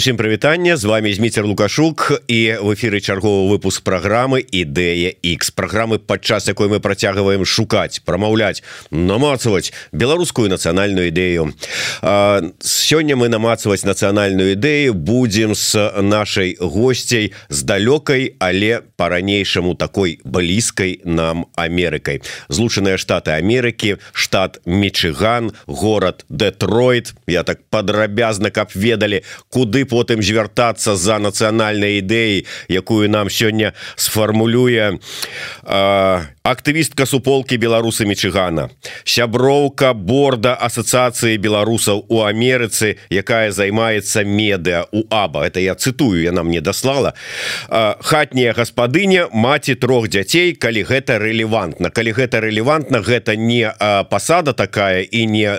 Усім прывітання з вами зміцер лукашук і в эфиры чарговы выпуск программы ідэя X программы падчас якой мы працягваем шукаць прамаўляць намацаваць беларускую нацыянальную ідэю. Сёння мы намацаваць нацыянальную ідэю будем с нашай гостцей з далёкай але по-ранейшаму такой блізкай нам Амерыкай. Злучаныя штаты Амерыкі штат Мічыган город Детройт я так падрабязна каб ведалі куды потым звяртацца за нацыянальнай ідэі якую нам сёння сфармулюе актывістка суполкі беларусы мічыгана. Сяброўка борда асацыяцыі беларусаў у Амерыцы якая займаецца медыа у аба. Это я цытую яна мне даслала. Хатняя гаспадыня маці трох дзяцей калі гэта рэлевантна. Калі гэта рэлевантна гэта не пасада такая і не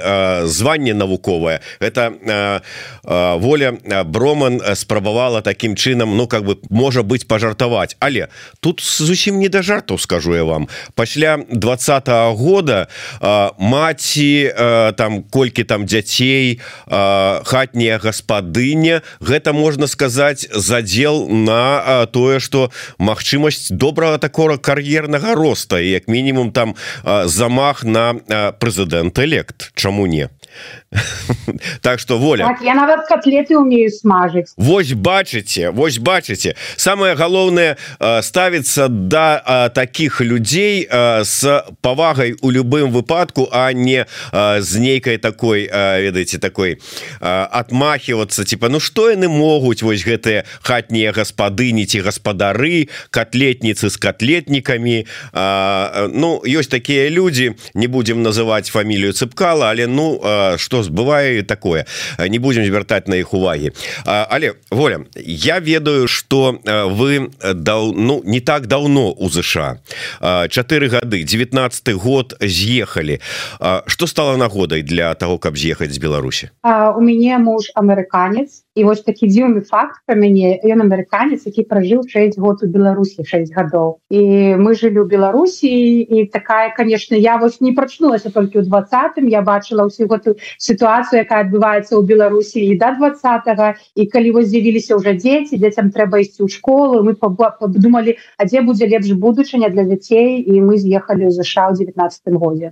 званне навуковае. Это воля броман спрабавала таким чынам ну как бы можа быть пожартаваць але тут зусім не да жартаў скажу я вам пасля двадцатого года маці там колькі там дзяцей хатняя гаспадыня. Гэта можна сказаць задел на тое что магчымасць добрага такого кар'ернага роста як мінімум там замах на прэзідэнт элект чаму не так что воля. Так, я нават котлеты умею смажыць Вось бачыце Вось бачыце самое галоўнае ставіцца до да, таких людзей с павагай у любым выпадку а не з нейкай такой ведаеце такой отмахиваться типа Ну что яны могуць вось гэтыя хатнія гаспадыні ці гаспадары котлетніцы с котлетнікамі Ну ёсць такія люди не будем называть фамілію цыпкала але ну что бывае такое. Не будем звяртаць на іх увагі але воля я ведаю что вы дал ну не так давно у ЗША 4 гады 19 год з'ехалі что стало нагодай для того каб з'ехаць з Беларусі у мяне муж амерыканец і вось такі дзіўны факт про мяне ён амерыканец які пражыў 6 год у Беларусі 6 гадоў. І мы жылі ў Беларусі і такая конечно я вось не прачнулася толькі ў двадцатым я бачыла ўсю гэту сітуацыю якая адбываецца ў Беларусі і да двадцатого і калі вось з'явіліся ўжо дзеці дзецям трэба ісці ў школу мы падумалі а дзе будзе лепш будучыня для дзяцей і мы з'ехалі ў ЗША ў 19 годзе.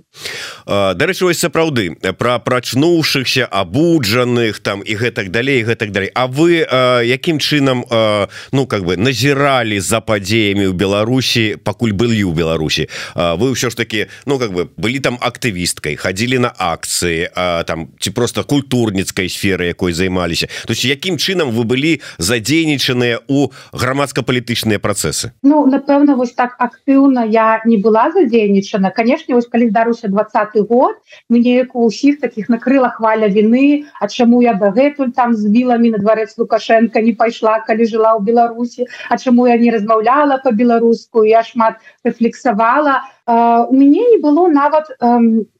Дарэчы вось сапраўды пра прачнуўшыхся абуджаных там і гэтак далей гэтак так далей А вы э, якім чынам э, ну как бы назіралі за падзеямі ў Беларусі пакуль былі ў Беларусі э, вы ўсё ж таки ну как бы былі там актывісткай хадзілі на акцыі э, там ці просто культурніцкай сферы якой займаліся то есть якім чынам вы былі задзейнічаныя у грамадска-палітычныя працэсы Ну напэўна вось так актыўна я не была задзейнічана конечно вось калі здаруся двадцатый год мне як у ўсіх таких накрыла хваля вины А чаму я дагэтуль там збіла на дварэц лукашенко не пайшла калі жыла ў беларусі А чаму я не размаўляла по-беларуску я шмат рэфлексавала у мяне не было нават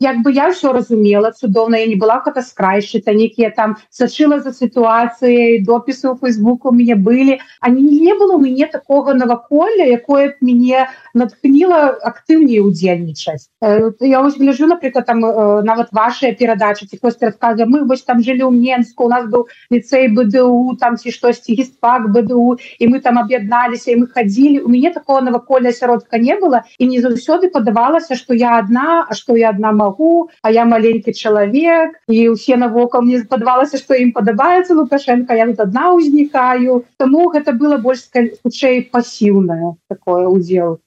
як бы я все разумела цудоўна я не была катаскрайшчыца некія там сачыла за сітуацыяй допісы у фейсбуку у мяне былі они не было у мяне такого наваколля якое мяне натхніла актыўней удзельнічаць я вось гляжу напрыклад там нават ваши перадачы ці хтось расказа мы вось там жылі ў менску у нас быў ліцей БДУ там ці штосьці гістпак БДУ і мы там аб'ядналіся і мы хадзілі у мяне такого наваколля сяродка не было і не заўсёды по падавалася что я одна а что я одна могу а я маленькі чалавек і усе навокал мне падавалася что ім падабаецца лукашенко я тут одна узнікаю тому гэта было больш хутчэй пасіўнае такое удзел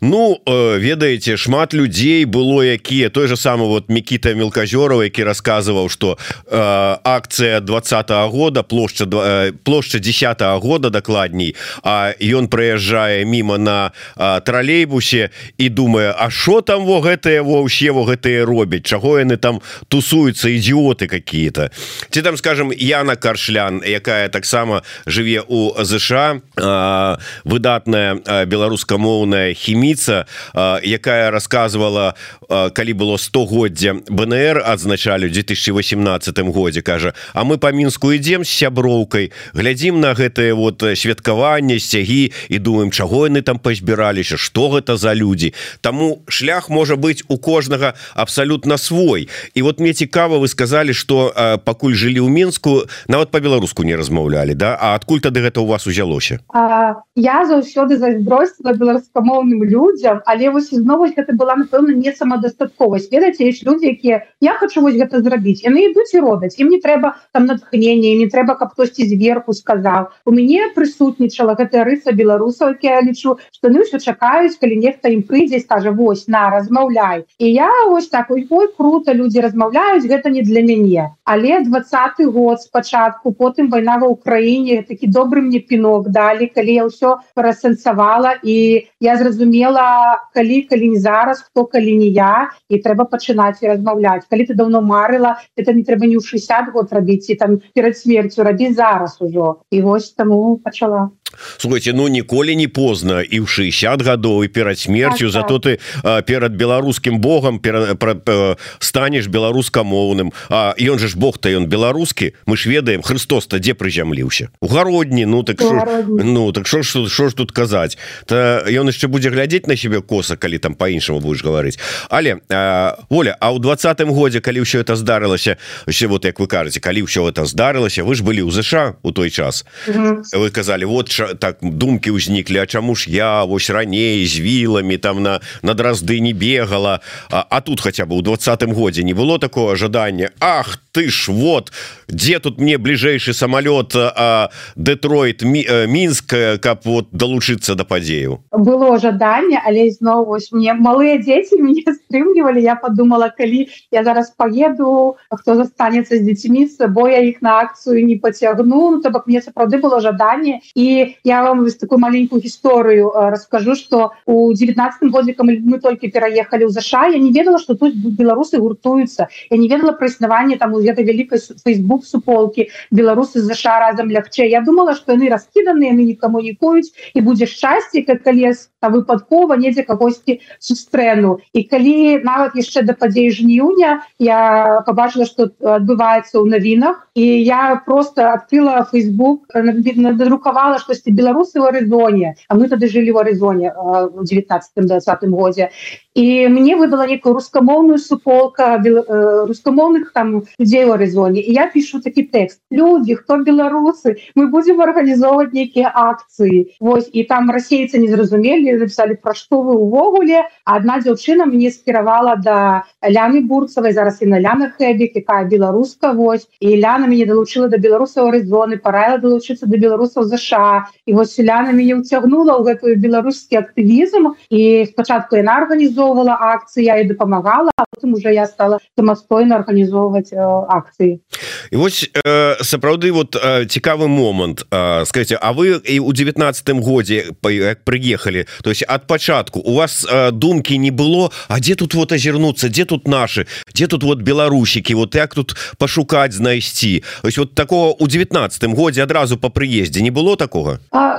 Ну ведаеце шмат людзей было якія той же самы вот мікіта мелказёрова які рассказываў что э, акцыя двадцатого года плошча э, плошча 10 -го года дакладней А ён прыязджае мимо на э, тралейбусе і думае А що там во гэтыя во ўсе во гэтыя робяць? Чаго яны там тусуюцца ідиоты какие-то? Ці там скажем Яна каршлян якая таксама жыве у ЗША выдатная беларускамоўная хіміца якая рассказывала калі было стогоддзя БНР адзначалі 2018 годзе кажа А мы по мінску ідзем з сяброўкай глядзім на гэтае вот святкаванне сцягі і думаем чаго яны там пазбіраліся что гэта за людзі? Там тому шлях можа быть у кожнага абсолютно свой. І вот мне цікава вы сказали что пакуль жылі ў мінску нават по-беларуску не размаўлялі да? А адкуль тады гэта у вас узялося я заўсёды зайздросціла беларускамоўным людям але вось зноў гэта была напэўна не самадастатковасць ведаце есть люди якія я хочу вось гэта зрабіць яны ідуць і робяць ім не трэба там натхнение не трэба каб хтосьці зверху сказаў у мяне прысутнічала гэтая рыса беларусаў я лічу что ну ўсё чакаюць калі нехта ім прыйдзе скажа вось на размаўляй і я ось так ой круто люди размаўляюць гэта не для мяне але двадцатый год спачатку потым вайна ва ўкраіне такі добры мне пінок далі калі я ўсё парасэнсавала і я зразумела калі калі не зараз хто калі не я і трэба пачынаць і размаўляць. Калі ты давно марыла это не трэба не ў 60 год рабіць і там перад смерцю рабіць зараз ужо. І вось таму пачала слухайте ну ніколі не поздно і ў 60 гадоў і перад смерцю. Так, зато так. ты а, перад беларускім Богом пера, пра, пра, станешь беларускамоўным. А ён же ж Бог то ён беларускі. Мы ж ведаем Христос-то дзе прызямліўся? У гародні. Ну так шо, ну так що ж що ж тут казаць? То ён яшчэ будзе глядзець на себе коса калі там по-іншаму будешь гаварыць. Але а, воля а ў двадцатым годзе калі ўсё это здарылася все вот як вы кажаце калі ўсё это здарылася вы ж былі ў ЗША у той час. Вы казалі вот так думкі ўзніклі А чаму ж я вось раней з віламі там на на дразды не бегала? А, а тут хотя бы у двадцатым годзе не было такого ожидания Ах ты ж вот где тут мне бліжэйшы самолет Детройт мінск каб вот долучыцца до падзею было ожидание але зноў вось мне малыя дзеці мяне стрымлівалі. Я подумала калі я зараз поеду хто застанецца з дзецьмі бо я іх на акцыю не поцягну ну, то бок мне сапраўды было жаданне. І я вам такую маленькую гісторыю расскажу что у девятнадцатым годзе мы только пераехалі ў ЗША я не ведала что тут беларусы гуртуюцца я не ведала пра існаванне там гэта вялікай Facebook суполки беларусы ЗША разам лягчэй я думала что яны раскіданыя яны никому не куюць і будзе шчасце как калес а выпадкова недзе кагосьці сустрэну і калі нават яшчэ да падзей жніўня я побачыла что адбываецца ў навінах і я просто открыла Facebook надрукавала штосьці беларусы в арызоне а мы тады жылі в арызоне в 19 20 годзе і мне выдала некую рускамоўную суполка рускамоўных там людзей у арызоне я пишу такі тэкст люди хто беларусы мы будем арганізоўваць нейкія акцыі Вось і там расейцы не зразумелі написали пра што вы увогуле одна дзяўчына мне скіравала да ляны бурцавай зараз і на ляна хэбік якая беларуска вось і ляна мяне далучыла да беларусаў арызоны параіла далучыцца да беларусаў ЗША і вось ляна мяне ўцягнула ў гэтую беларускі актывізм і спачатку яна арганізоўвала акцыі і дапамагала потым уже я стала самастойна арганізоўваць акцыі і вось э, сапраўды вот э, цікавы момант э, скажите А вы і у девятнадцатым годзе прыехалі то есть ад пачатку у вас э, думкі не было А дзе тут вот азірнуцца дзе тут наши дзе тут вот беларусікі вот як тут пашукаць знайсці ось вот такого у девятнадцатым годзе адразу по прыездзе не было такого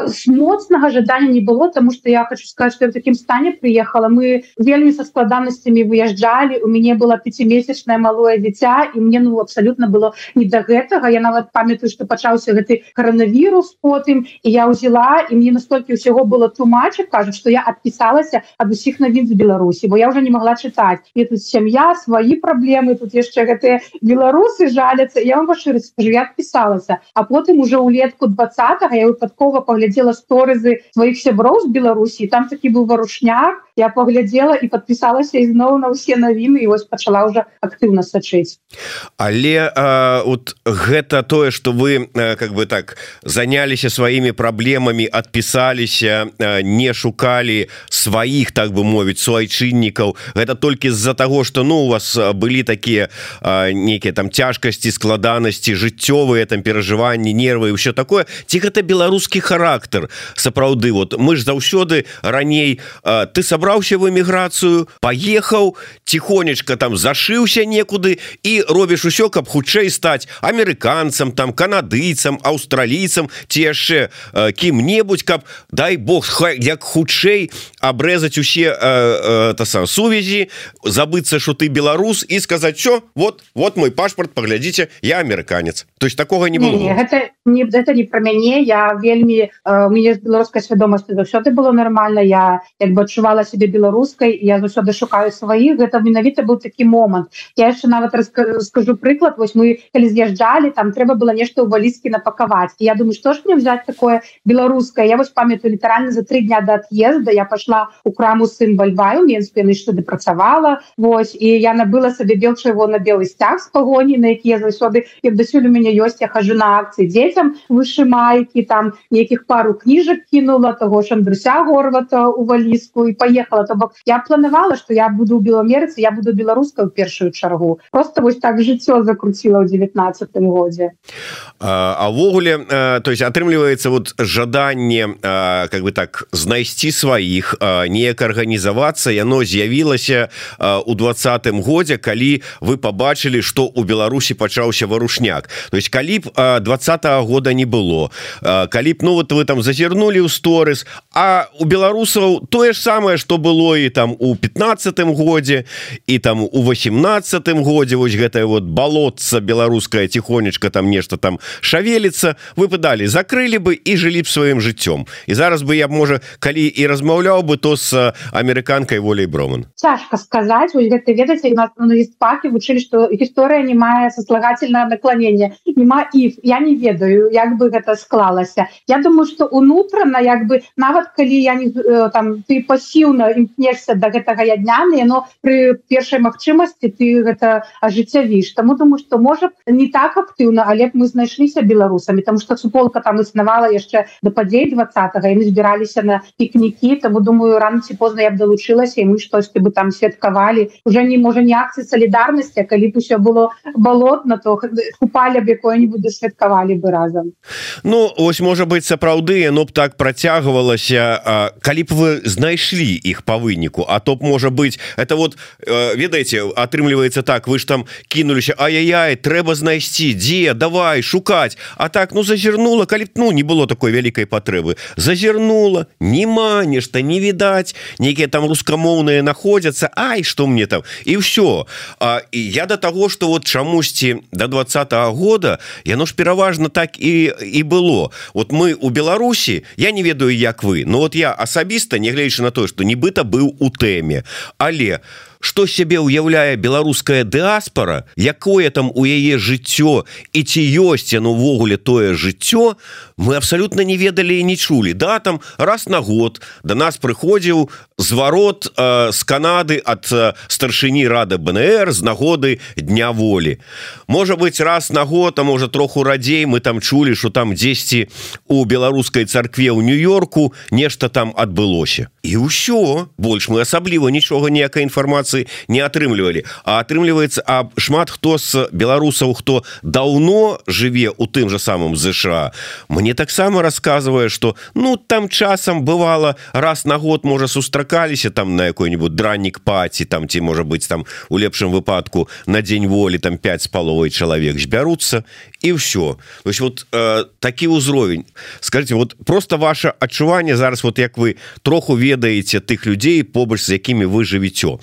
с моцнага жадання не было тому что я хочу сказать что в таким стане приехала. Мы вельмі со складанасцямі выязджалі у мяне было пятимесячное малое дзіця і мне ну абсолютно было не до гэтага. Я нават памятаю что пачаўся гэты коронавірус потым і я ўзяла і мне настолькі ўсяго было тлумачыць кажуць что я адпісалася ад усіх навін з Беларусі бо я уже не могла чытаць. Мне тут сям'я свои праблемы тут яшчэ гэтыя беларусы жалятся я вам скажу я адпісалася. А потым уже улетку 20 я выпадкова паглядзела сторызы сваіх сяброў з Беларусі там такі быў варушняк я паглядзела і подпісалася ізноў на ўсе навіны і вось пачала уже актыўна сачыць але а, вот гэта тое что вы как бы так заняліся сваімі праблемамі адпісаліся не шукалі сваіх так бы мовіць суайчыннікаў гэта толькі з-за того что ну у вас былі такія нейкія там цяжкасці складанасці жыццёвыя там перажыванні нервы ўсё такое. Ці гэта беларускі характар сапраўды вот мы ж заўсёды раней ты сабрал сабраўся в эміграцыю поехаў тихонечка там зашыўся некуды і робіш усё каб хутчэй стаць амерыканцам там канадыйцам аўстралійцам ці яшчэ э, кім-небудзь каб дай Бог хай як хутчэй абрэзаць усе э, э, та сам сувязі забыцца что ты беларус і сказаць що вот вот мой пашпарт паглядзіце я амерыканец то есть такого не было? не, не, гэта не это не про мяне. Я вельмі э, мне беларускай свядомасці заўсёды было нормально я як бы адчувалася себе беларускай я заўсёды шукаю сваіх гэта менавіта быў такі момант я яшчэ нават скажу прыклад вось мы калі з'язджалі там трэба было нешта ў валіскі напакаваць я думаю что ж мне взять такое беларускае я вось памятаю літаральна за три дня до отъезда я пошла у краму сын бальбаю менспены что дапрацавала Вось і я набыла сабе белча его на белый сцяг з пагоні на якія заўсёды як дасюль у мяне ёсць я хожу на акцыі дзецям выше майкі там нейкіх пару кніжак кінула того ж андруся горвата у валіску і поехала то бок я планавала что я буду у беламерыцы я буду беларуска ў першую чаргу. Просто вось так жыццё закруціла ў 19 годзе. Авогуле то есть атрымліваецца вот жаданне как бы так знайсці сваіх неяк арганізавацца. Яно з'явілася у двадцатым годзе калі вы побачылі что у Беларусі пачаўся варушняк. То есть калі б двадцать -го года не было калі б ну вот вы там зазірнули ў сторыс а у беларусаў тое ж самае что было і там у пятнадцатым годзе і там у восемнадцатым годзе. Вось гэтае вот балотца беларуская тихонечка там нешта там шавеліцца. Выпадалі закрылі бы і жылі б сваім жыццём. І зараз бы я можа калі і размаўляў бы то с амерыканкай волей броман. Цяжка сказаць вось гэта ведаце нас паки вучылі что гісторыя не мае сослагательное наклонение нема іх я не ведаю як бы гэта склалася. Я думаю что унутрана як бы нават калі я не э, там ты пасіўна імкнешься до гэтага ядня но при першай магчымасці ты гэта ажыццявіш. Тому думаю что можа не так актыўна але б мы знайшліся беларусамі там что суполка там існавала яшчэ до падзей і мы збіраліся на пікнікі тому думаю рано ці позна я б далучылася і мы штосьці бы там святкавалі. Уже не можа не акцыі солідарнасці калі б усё было балотна то купалі б якое-нибудь святкавалі бы разам. Ну ось можа быть сапраўды но б так працягвалася калі б вы знайшлі іх по выніку а то б можа быть это вот ведаеце атрымліваецца так вы ж там кинуліся ай-яй трэба знайсці дзе давай шукаць А так ну зазірнула калі б ну не было такой вялікай патрэбы зазірнула нема нешта не відаць нейкія там рускамоўныя находятся Ай что мне там і все А і я до того что вот чамусьці до двадцатого года яно ж пераважна так і і было. Вот мы у Беларусі я не ведаю як вы но вот я асабіста нягледзячы на тое что нібыта быў у тэме. Але у что сябе ўяўляе беларуская дыаспора якое там у яе жыццё і ці ёсць яно увогуле тое жыццё мы абсолютно не ведалі і не чулі. Да там раз на год до нас прыходзіў зварот э, з Канады ад э, старшыні рады БНР з нагоды дня волі. Можа быть раз на год а можа троху радзей мы там чулі что там дзесьці у беларускай царкве ў нью-йорку нешта там адбылося. І ўсё. Больш мы асабліва нічога ніякай інфармацыі інфармацыі не атрымлівалі а атрымліваецца а шмат хто з беларусаў хто даўно жыве у тым же самым ЗША мне таксама рассказывае что ну там часам бывало раз на год можа сустракаліся там на якой-нибудь драннік паці там ці можа быть там у лепшым выпадку на дзень волі там 5 з паловай чалавек збяруцца і все то есть вот э, такі ўзровень скажите вот просто ваше адчуванне зараз вот як вы троху ведаеце тых людзей побач з якімі вы жывіцё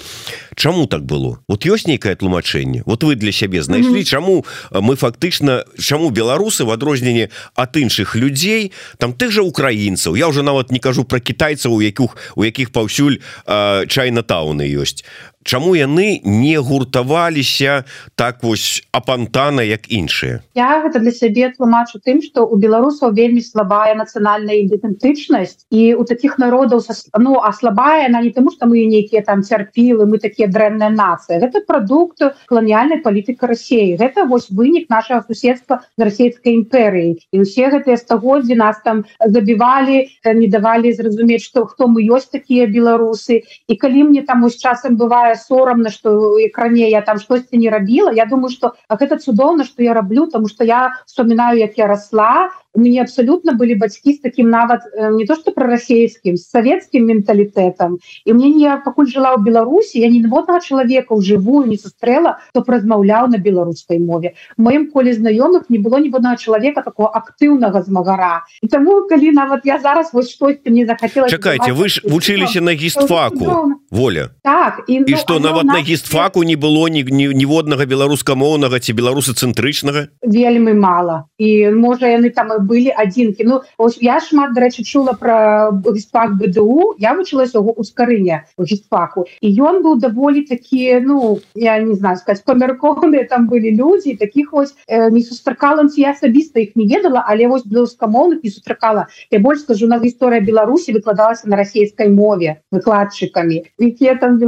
Чаму так было? Вот ёсць нейкае тлумачэнне? Вот вы для сябе знайшлі чаму мы фактычна чаму беларусы в адрозненне ад іншых людзей там тых жа украінцаў я уже нават не кажу про кітайцаў у якіх у якіх паўсюль чайна-тауны ёсць Чаму яны не гуртаваліся так вось апантана як іншыя? Я гэта для сябе тлумачу тым што у беларусаў вельмі слабая нацыянальная ідэнтычнасць і у таких народаў ну а слабая она не таму што мы нейкія там цярпілы мы такія дрэнная нацыя. Гэта прадукт каланіяльнай палітыка Росіі гэта вось вынік нашага суседства з расійскай імперыі і усе гэтыя стагоддзі нас там забівалі не давалі зразумець што хто мы ёсць такія беларусы. І калі мне там вось часам бывае такая сорамна что экране я там штосьці не рабіла Я думаю что гэта цудоўна что я раблю тому что я вспоминаю як я росла. У мяне абсолютно были бацькі с таким нават э, не то что прорасійскім советским менталітэтам і мне не пакуль жыла ў Беларусі я ніводнага чалавека ў жывую не сустрэла то размаўляў на беларускай мове. Моим коле знаёмых не было ніводнага чалавека такого актыўнага змагара. І таму калі нават я зараз вось штось мне захацела чакайте вы ж вучыліся на гістфаку воля. Так і, і что ну, нават на гістфаку не было ні ніводнага беларускамоўнага ці беларусы цэнтрычнага вельмі мало. І можа яны там і былі адзінкі Ну ось я шмат дарэчы чула про гістфак БДУ. Я вучылася яго ускарыня гістфаку і ён быў даволі такі Ну я не знаю сказать памяркованыя там былі людзі таких вось э, не сустракала я асабіста іх не ведала але вось беларускамоўных не сустракала я больш скажу на гісторыя Беларусі выкладалася на расійскай мове выкладчыкамі якія там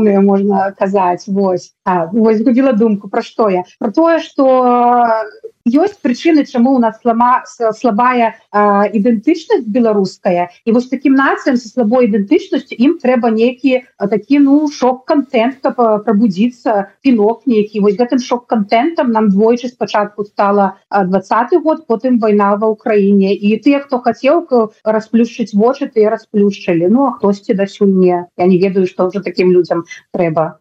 беларускамоўныя можна казаць вось а, вось гудзіла думку. Про што я? Про тое что ёсць прычыны чаму у нас слама слабая ідэнтычнасць беларуская. І вось таким нацыям со слабой ідэнтычнасцю ім трэба нейкі такі ну шок-контент каб пробудзіцца пінок нейкі. Вось гэтым шок-контентам нам двойчы спачатку стала двадцатый год потым вайна ва ўкраіне. І тыя хто хацеў расплюшчыць вочы ты расплюшчылі. Ну а хтосьці дасюль не. Я не ведаю что уже таким людям трэба.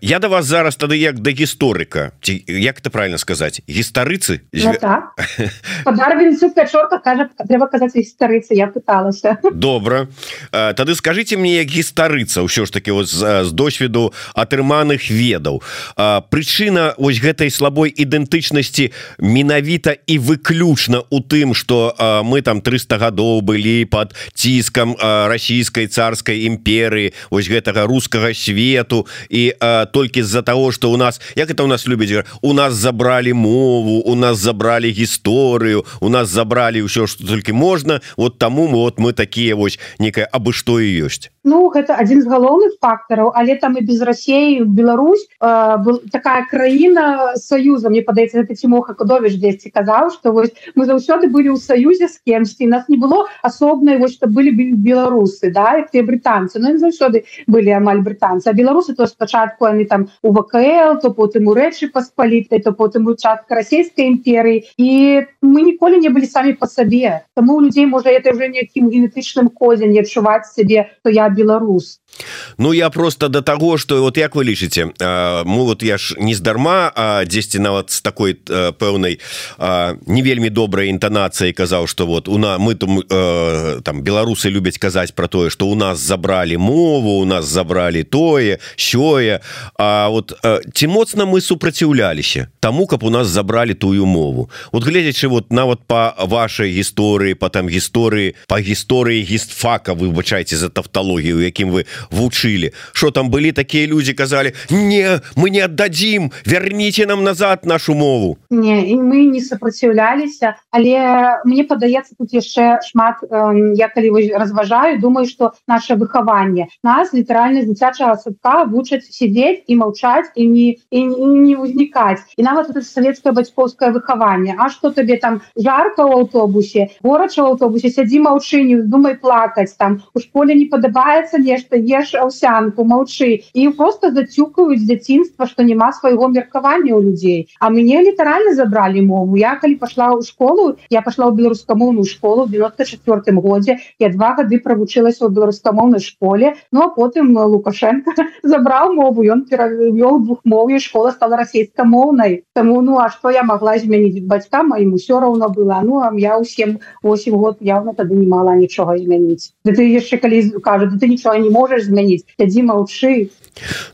Я да вас зараз тады як да гісторыка. Ці як это правильно сказаць? Гістары старыцы ну, так. трэба казаць старыцы я пыталася добра тады скажите мне як гістарыца ўсё ж таки вот з, з досведу атрыманых ведаў прычына ось гэтай слабой ідэнтычнасці менавіта і выключна у тым что мы там 300 гадоў былі под ціскам расійскай царской імперыі ось гэтага рускага свету. І толькі з-за того что у нас як это у нас любіць у нас забрали мову у нас забрали гісторыю у нас забрали ўсё что толькі можна вот таму мы вот мы такие вось некая абы што і ёсць Ну гэта адзін з галоўных фактараў але там і без рассеі Беларусь э, был такая краіна союза мне падаецца гэта Тимоха кудовіш дзесьці казаў что вось мы заўсёды былі ў саюзе з кемсьці нас не было асобнай вось что былі беларусы да те брытанцы Ну заўсёды былі амаль брытанцы а беларусы то спачатку они там у ВКл то потым у рэчы паспалітай то потым участка расійскай імперыі і мы ніколі не былі самі по сабе тому у людзей можа это уже некім генетычным козе не адчуваць сябе то я беларус Ну я просто до того что вот як вы лічыце мы вот я ж нездарма а 10 нават с такой пэўнай не вельмі добрай інтанацыяй казаў что вот у на мы там там беларусы любяць казаць про тое что у нас забрали мову у нас забрали тое сёе. А вот ці моцна мы супраціўляліся тому каб у нас забрали тую мову? Вот гледзячы вот нават по вашай гісторыі по там гісторыі по гісторыі гістфака выбачайце за тавтологію якім вы вучылі что там былі такія люди казалі не мы не отдадим верните нам назад нашу мову не і мы не сопроціўляліся але мне падаецца тут яшчэ шмат э, я калі разважаю думаю что наше выхаванне нас літаральна дзіцячага садка вучаць сидеть і маўчаць і не і не ўзнікаць і нават это савецкае бацькоўскае выхаванне А что табе там жарко ў аўтобусе горача ў аўтобусе сядзі маўчыню думай плакаць там. У школе не падабаецца нешта еш аўсянку маўчы і просто зацюкаюць дзяцінства что няма свайго меркавання ў людзей а мне літаральна забралі мову. Я калі пашла ў школу я пашла ў беларускамоўную школу 94 годзе я два гады правучылася ў беларускамоўнай школе. Ну а потым лукашенко забраў мову ён перавёў двухмоўе школа стала расійскамоўнай Таму ну а что я могла змяніць бацькам маім усё роўна была ну а я ўсім 8 год явно тады не мала нічога змяніць ты яшчэ калі кажу ты нічога не можаш змяніць сядзі маўчы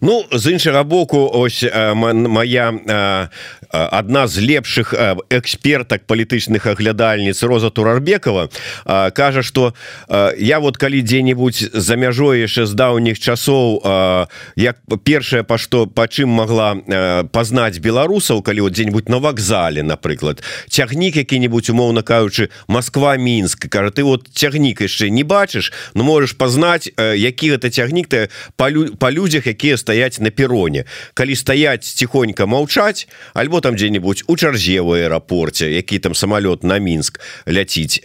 Ну з іншага боку ось моя одна з лепшых экспертак палітычных аглядальніц роза турарбекова кажа что я вот калі дзе-нибудь за мяжой яшчэ з даўніх часоў як першае па што па чым могла пазнаць беларусаў калі вот дзе-нибудь на вакзале напрыклад цягнік які-нибудь умоўна кажучы Москва мінск кажа ты вот цягнік яшчэ не бачыш но можешь пазнаць які гэта цягнік ты па людзях якія стаяць на пероне. Калі стаяць ціхонька маўчаць альбо там дзе-нибудь у чарзе в аэрапорце які там самолет на мінск ляціць.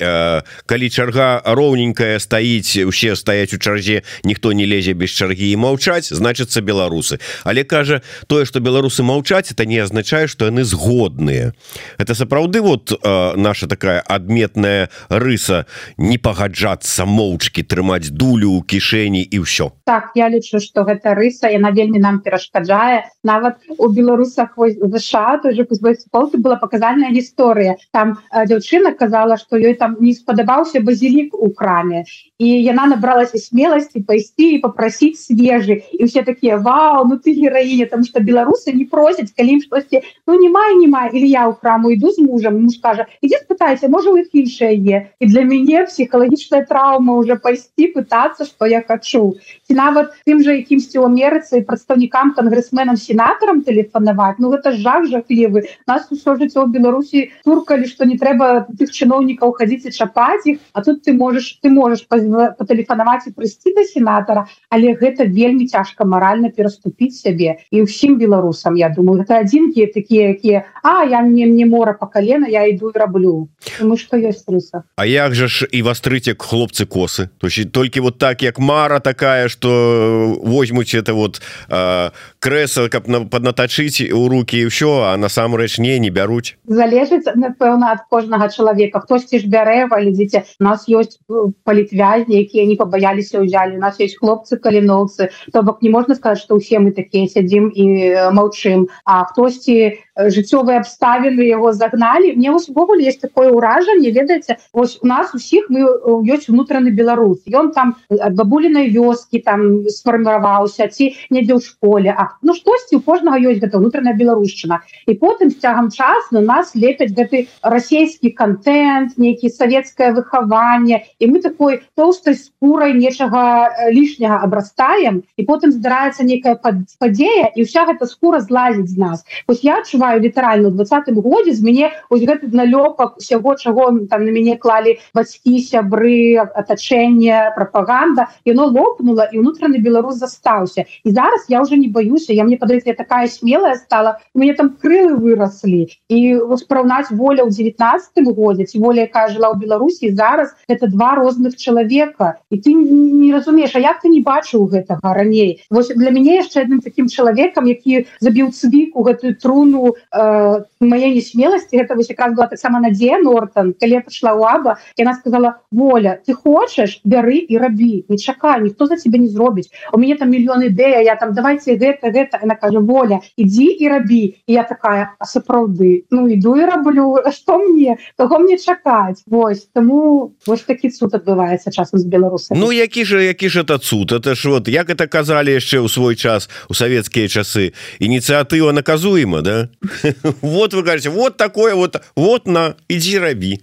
Калі чарга роўненькая стаіць усе стаяць у чарзе ніхто не лезе без чаргі і маўчаць значыцца беларусы. Але кажа тое что беларусы маўчаць это не азначае что яны згодныя. Это сапраўды вот наша такая адметная рыса не пагаджацца моўчки трымаць дулю у кішэні і ўсё ўсё так я лічу что гэта рыса яна вельмі нам перашкаджае нават у беларусах ЗША тоже полты была паказальная гісторыя там дзяўчына казала что ёй там не спадабаўся базілік у краме. І яна набралася смеласці пайсці і попросить свежы і все такія Вау ну ты гераіня там что беларусы не просяць калі ім штосьці ну не май не май или я ў храму іду з мужем муж кажа ідзі спытайся можа у іх іншае е і для мяне псіхалагічная траўма уже пайсці пытацца что я хочу ці нават тым же якімсьці у Амерыцы прадстаўнікам кангрэсменам сенатарам тэлефанаваць Ну гэта жах жахлівы. Нас усё жыццё ў Беларусі туркалі что не трэба тых чыноўнікаў хадзіць і чапаць іх а тут ты можешь ты можешь патэлефанаваць і прыйсці да сенатара але гэта вельмі цяжка маральна пераступіць сябе і ўсім беларусам Я думаю. Гэта адзінкі такія якія А я мне мне мора по колена я иду и раблю мы что есть рыса А як же ж і вастрыце хлопцы косы? То есть толькі вот так як мара такая что возьмуць это вот э, креса каб на поднатачыць у руки і ўсё а насамрэч не не бяруць залежыць напэўна ад кожнага чалавека хтосьці ж бярэ глядзіце нас ёсць палітвязні якія не пабаяліся ўзялі у нас есть хлопцы каліноўцы то бок не можна сказать что усе мы такія сядзім і маўчым а хтосьці жыццёвыя абставіны его загналі мне увогуле есть такое ўражанне ведаеце ось у нас усіх мы ёсць унутраны беларус ён там бабулінай вёскі там сфарміраваўся ці недзе ў школе. А ну штосьці у кожнага ёсць гэта унутраная беларушчына і потым з цягам час на нас лепяць гэты расійскі контент нейкі савецкае выхаванне і мы такой тоўстай скурай нечага лішняга абрастаем і потым здараецца некая падзея і ўся гэта скура злазіць з нас. Ось я адчуваю адчуваю літаральна двадцатым годзе з мяне ось гэты налёпак усяго чаго там на мяне клалі бацькі сябры атачэнне прапаганда яно лопнула і унутраны беларус застаўся і зараз я уже не баюся я мне падаецца такая смелая стала мне там крылы вырослі і спраўнаць воля ў 19 годзе ці воля якая жыла ў беларусі зараз это два розных чалавека і ты не разумееш А як ты не бачыў гэтага раней вось для мяне яшчэ адным таким чалавекам які забіў цвіку гэтую труну э, моей несмелости это вось якраз была таксама Надзея Нортон калі пошла у аба яна сказала воля ты хочешь? Бяры і рабі не чакай ніхто за тебе не зробіць у мяне там мільён ідэя я там давайте гэта гэта она кажа воля ідзі і рабі і я такая сапраўды? Ну іду і раблю что мне? Того мне чакаць Вось тому вось такі суд адбываецца часам з беларуса Ну які же які ж это цуд? Это ж вот як это казалі яшчэ ў свой час у савецкія часы. Ініцыятыва наказуема да вот вы говорите вот такое вот вот на иди рабі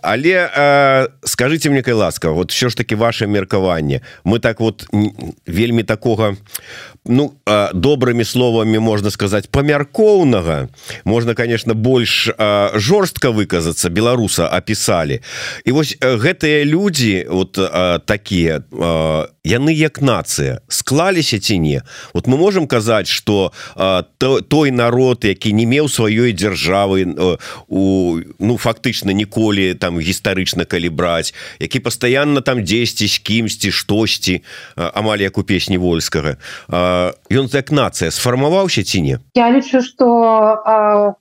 але э, скажите мне кай ласка вот все ж таки ваше меркаванне. Мы так вот вельмі такого ну добрыми словами можно сказать памяркоўнага можно конечно больш жорстко выказаться беларуса описали і вось гэтыя люди вот э, яны як нация склаліся ці не? Вот мы можем казаць что то, той народ які не меў сваёй дзяржавы у ну фактычна ніколі там гістарычна калі браць які пастаянна там дзесьці з кімсьці штосьці амаль як у песні вольскага ён як нацыя сфармаваўся ці не я лічу что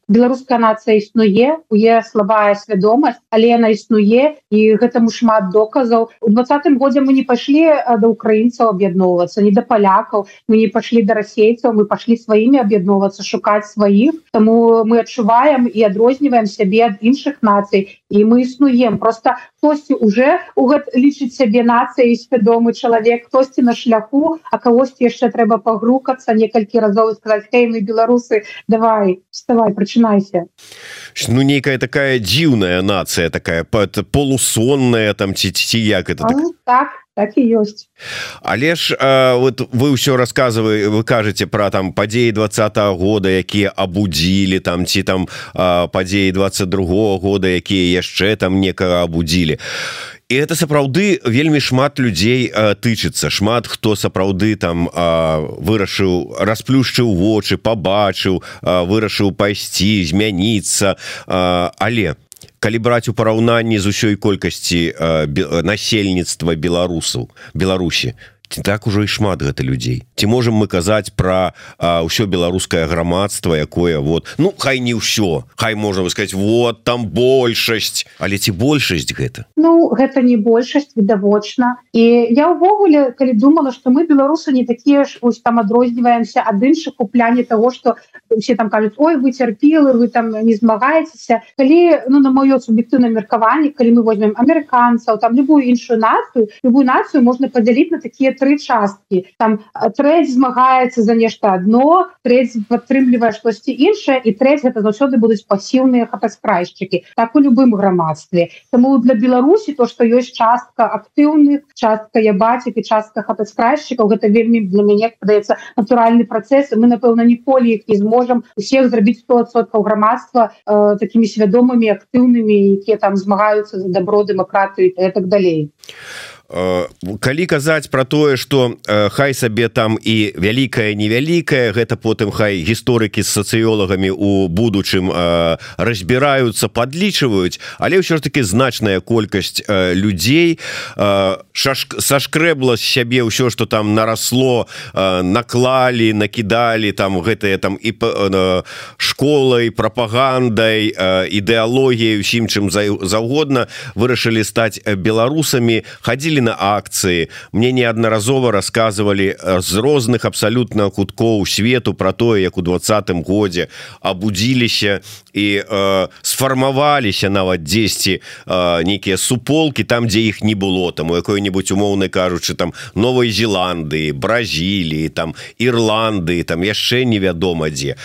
беларуская нацыя існуе у е слабая свядомасць але яна існуе і гэтаму шмат доказаў. У двадцатым годзе мы не пайшлі да украінцаў аб'ядноўвацца не да палякаў мы не пашлі да расейцаў мы пашлі сваімі аб'ядноўвацца шукаць сваіх. Таму мы адчуваем і адрозніваем сябе ад іншых нацый і мы існуем просто хтосьці уже у гэт лічыць сябе нацыяй свядомы чалавек хтосьці на шляху а кагосьці яшчэ трэба пагрукацца некалькі разоў сказаць hey, мы беларусы давай вставай прачынайся ну нейкая такая дзіўная нацыя такая полусонная там ці ці як это так, так так і ёсць але ж э, вот вы ўсё рассказывай вы кажаце про там падзеі двадцатого года якія абудзілі там ці там э, падзеі 22 года якія яшчэ там некага абудзілі і это сапраўды вельмі шмат людзей э, тычыцца. Шмат хто сапраўды там э, вырашыў расплюшчыў вочы побачыў э, вырашыў пайсці змяніцца. Э, але у калі браць у параўнанні з усёй колькасці насельніцтва беларусаў беларусі ці так ужо і шмат гэта людзей ці можемм мы казаць про ўсё беларускае грамадства якое вот ну хай не ўсё хай можна высказать вот там большасць але ці большасць гэта? Ну гэта не большасць відавочна. І я ўвогуле калі думала что мы беларусы не такія ж ось там адрозніваемся ад іншых у пляне того что все там кажуць ой вы цярпілы вы там не змагаецеся калі ну на маё суб'ектыўна меркаванне калі мы возьмем амерыканцаў там любую іншую нацыю любую нацыю можна падзяліць на такія тры часткі. Там трэць змагаецца за нешта одно трэць падтрымлівае штосьці іншае і трэць гэта заўсёды будуць пасіўныя хатаскрайшчыкі так у любым грамадстве. Таму для Беларусі то што ёсць частка актыўных частка я бацік і частка хатаскрайшчыкаў гэта вельмі для мяне падаецца натуральны працэс мы напэўна ніколі іх не зможам усіх зрабіць 100соткаў грамадства э, такімі свядомымі актыўнымі якія там змагаюцца за добро дэмакратыі і так далей калі казаць про тое что э, хай сабе там і вялікая невялікая гэта потым хай гісторыкі з сацыёлагамі у будучым э, разбіраюцца подлічваюць але ўсё ж таки значная колькасць людзей сашкрэбла з сябе ўсё что там нарасло наклалі накідалі там гэтые там і школай прапагандай ідэалогіяй усім чым заўгодна вырашылі стаць беларусамі хадзілі на акцыі мне неаднаразова рассказывалі з э, розных абсалютна куткоў свету про тое як у двадцатым годзе абудзіліся і э, сфармаваліся нават 10 э, нейкія суполки там дзе іх не было. Там у якой-нибудь умоўнай кажучы там новой Зеландыі Бразіліі там Ірланды там яшчэ невядома дзе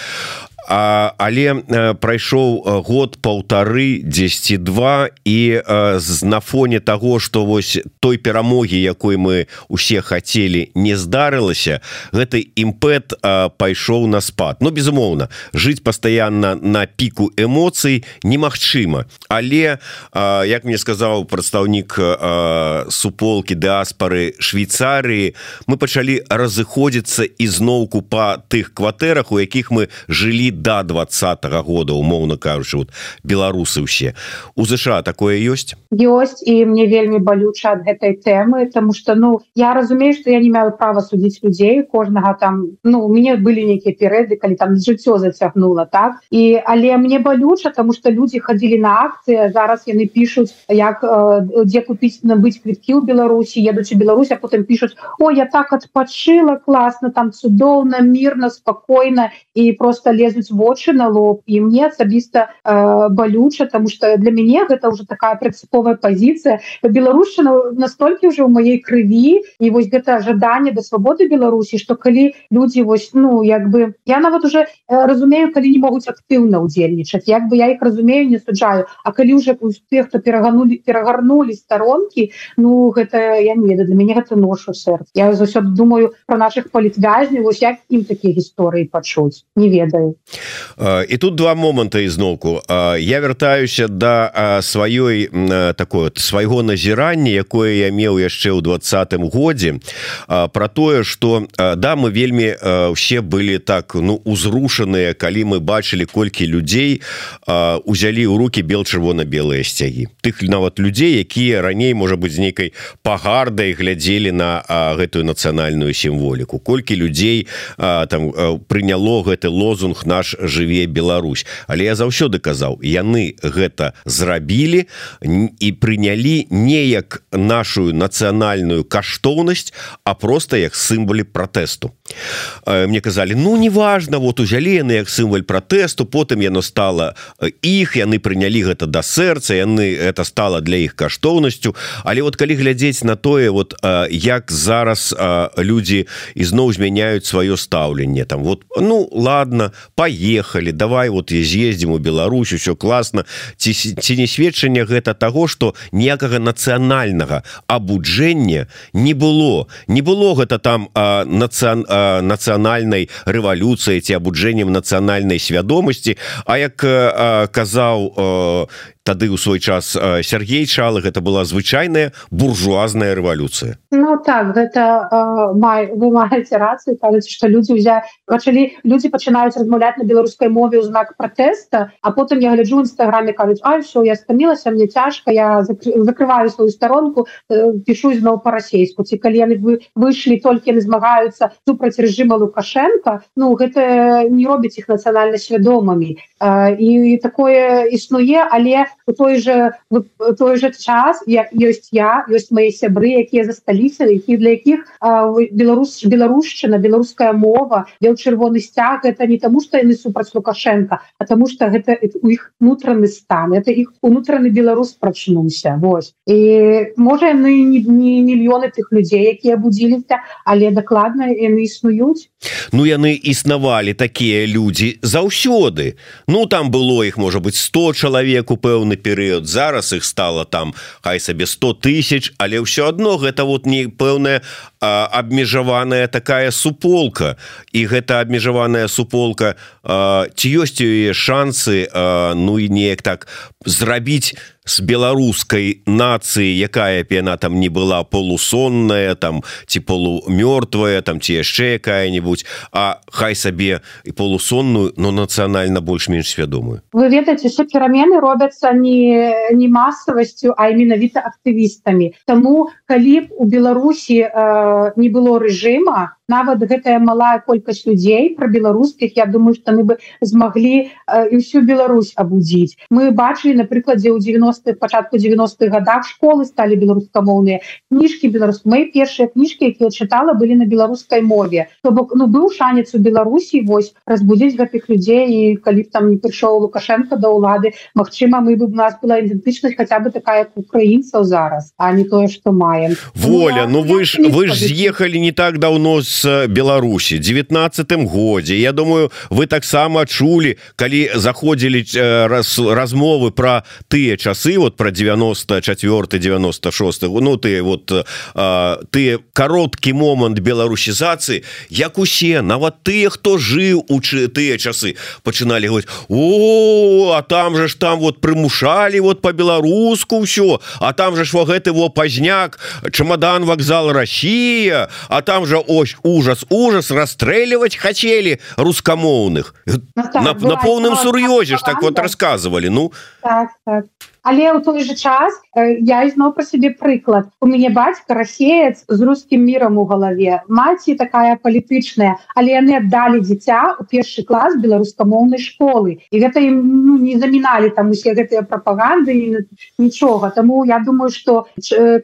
А, але э, прайшоў э, год полторы 10 два і э, на фоне того что вось той перамогі якой мы усе хотели не здарылася гэты імпэт пайшоў на спад. Ну безумоўна жыць постоянно на піку эмоцый немагчыма. Але як мне сказаў прадстаўнік суполки дыаспары Швейцарыі мы пачалі разыходзіцца ізноўку по тых кватэрах у якіх мы жылі до двадцатого года умоўно кажучы вот беларусы усе у ЗША такое ёсць ёсць і мне вельмі балюча ад гэтай тэмы тому что ну я разумею что я не маю права судзіць людзей кожнага там ну у мяне былі нейкія перыяды калі там жыццё зацягнула так? І але мне балюча тому что людзі хадзілі на акцыі зараз яны пишутць як э, дзе купіць набыць квіткі ў Беларусі едуць у Беларусь а потым пишутць о я так адпачыла класна там цудоўна мирно спокойно і просто лезуць ляжуць вочы на лоб. І мне асабіста э, балюча тому что для мяне гэта уже такая прынцыповая позиция. Беларушчына настолькі уже ў маей крыві і вось гэта жаданне да свабоды Беларусі что калі людзі вось ну як бы я нават уже э, разумею калі не могуць актыўна удзельнічаць як бы я их разумею не суджаю. А калі уже тех хто пераганули перагарнули сторонки ну гэта я не для мяне гэта ношу сэрц я заўсёды думаю про наших палітвязняў вось як ім такія гісторыі пачуць. Не ведаю і тут два моманты ізноўку я вяртаюся да сваёй такой свайго назірання якое я меў яшчэ ў двадцатым годзе про тое что да мы вельмі все былі так ну узрушаныя калі мы бачылі колькі людзей узялі ў руки бел чырвона-белыя сцягі. Тых нават людзей якія раней можа быть з нейкай пагардай глядзелі на гэтую нацыянальную сімволіку. Колькі людзей там прыняло гэты лозунг наш наш жыве Беларусь. Але я заўсёды казаў яны гэта зрабілі і прынялі неяк нашу нацыянальную каштоўнасць а просто як сімвалі пратэсту. Мне казалі ну неважно вот узялі яны як сімваль пратэсту потым яно стала іх яны прынялі гэта да сэрца яны это стала для іх каштоўнасцю але вот калі глядзець на тое вот як зараз людзі ізноў змяняюць сваё стаўленне там вот ну ладно по поехали давай вот и з'ездим у Беларусь все классно ці, ці не сведчанне гэта того что ніякага нацыянальнага абуджэння не было. Не было гэта там нацыян нацыянальнай рэвалюцыі ці абуджэннем нацыянальнай свядомасці. А як а, казаў тады у свой час Сергей чалых это была звычайная буржуазная рэвалюцыя. Ну так гэта май вы маеце рацыі кажуць что люди ўзя пачалі люди пачынаюць размаўляць на беларускай мове ў знак протэста а потым я гляджу нстаграме кажуць А все я стамілася мне цяжка я закрываю сваю старонку пишу зноў по-расейску ці калі яны вы выйшлі толькі не змагаюцца супраць режима лукашенко Ну гэта не робіць іх нацыянальна свядомымі і такое існуе але у той же той же час я ёсць я ёсць мои сябры якія засталіся які для якіх беларус беларушчына беларуская мова бел чырвоны сцяг это не таму что яны супраць лукашенко а тому что гэта у іх нутраны стан это іх унутраны беларус прачнуўся Вось. І можа яны не, не мільёны тых людзей якія будзіліся але дакладна яны існуюць Ну яны існавалі такія людзі заўсёды. Ну там было іх можа быть 100 чалавек у пэўны перыяд. Зараз их стало там хай сабе 100 тысяч але ўсё одно гэта вот не пэўная абмежаваная такая суполка. І гэта абмежаваная суполка ці ёсць яе шансы ну і неяк так зрабіць с беларускай нацыі якая б яна там не была полусонная там ці полумёртвая там ці яшчэ якая-нибудь а хай сабе і полусонную но нацыянальна больш-менш свядомую. Вы ведаеце що перамены робяцца не не масавасцю а менавіта актывістамі. Таму калі б у Беларусі э, не было рэжыма нават гэтая малая колькасць людзей про беларускіх Я думаю что мы бы змаглі э, і всю Беларусь абудзіць. Мы бачылі на прыкладзе ў 90-х пачатку 90-х годах школы сталі беларускамоўныя кніжкі беларус мои першыя кніжкі якія чытала былі на беларускай мове. То бок ну быў шанец у Беларусі вось разбудзіць гэтых людзей і калі б там не прыйшоў лукашенко да ўлады Мачыма мы бы у нас была ідэнтычнасць хаця бы такая украінцаў зараз а не тое что маем. Воля ну, ну вы ж вы ж з'ехалі не так давно з Беларусі 19 годзе Я думаю вы таксама чулі калі заходзілі э, раз размовы про тыя часы вот про 94 96 ну ты вот ты кароткі момант беларусізацыі як усе нават тыя хто жыў у тыя часы пачыналі говорить о а там же ж там вот прымушалі вот по-беларуску ўсё а там же ж во гэты во пазняк чемодан вокзал Россия а там же ось ужас ужас расстреливать хотели рускамоўных ну, так, на, на поўным сур'ёзе ж так вот рассказывали ну. Так, так але ў той же час я ізноў про сябе прыклад. У мяне бацька расеец з рускім мірам у галаве. Маці такая палітычная але яны аддалі дзіця у першы клас беларускамоўнай школы. І гэта ім ну, не заміналі там усе гэтыя прапаганды нічога. Таму я думаю что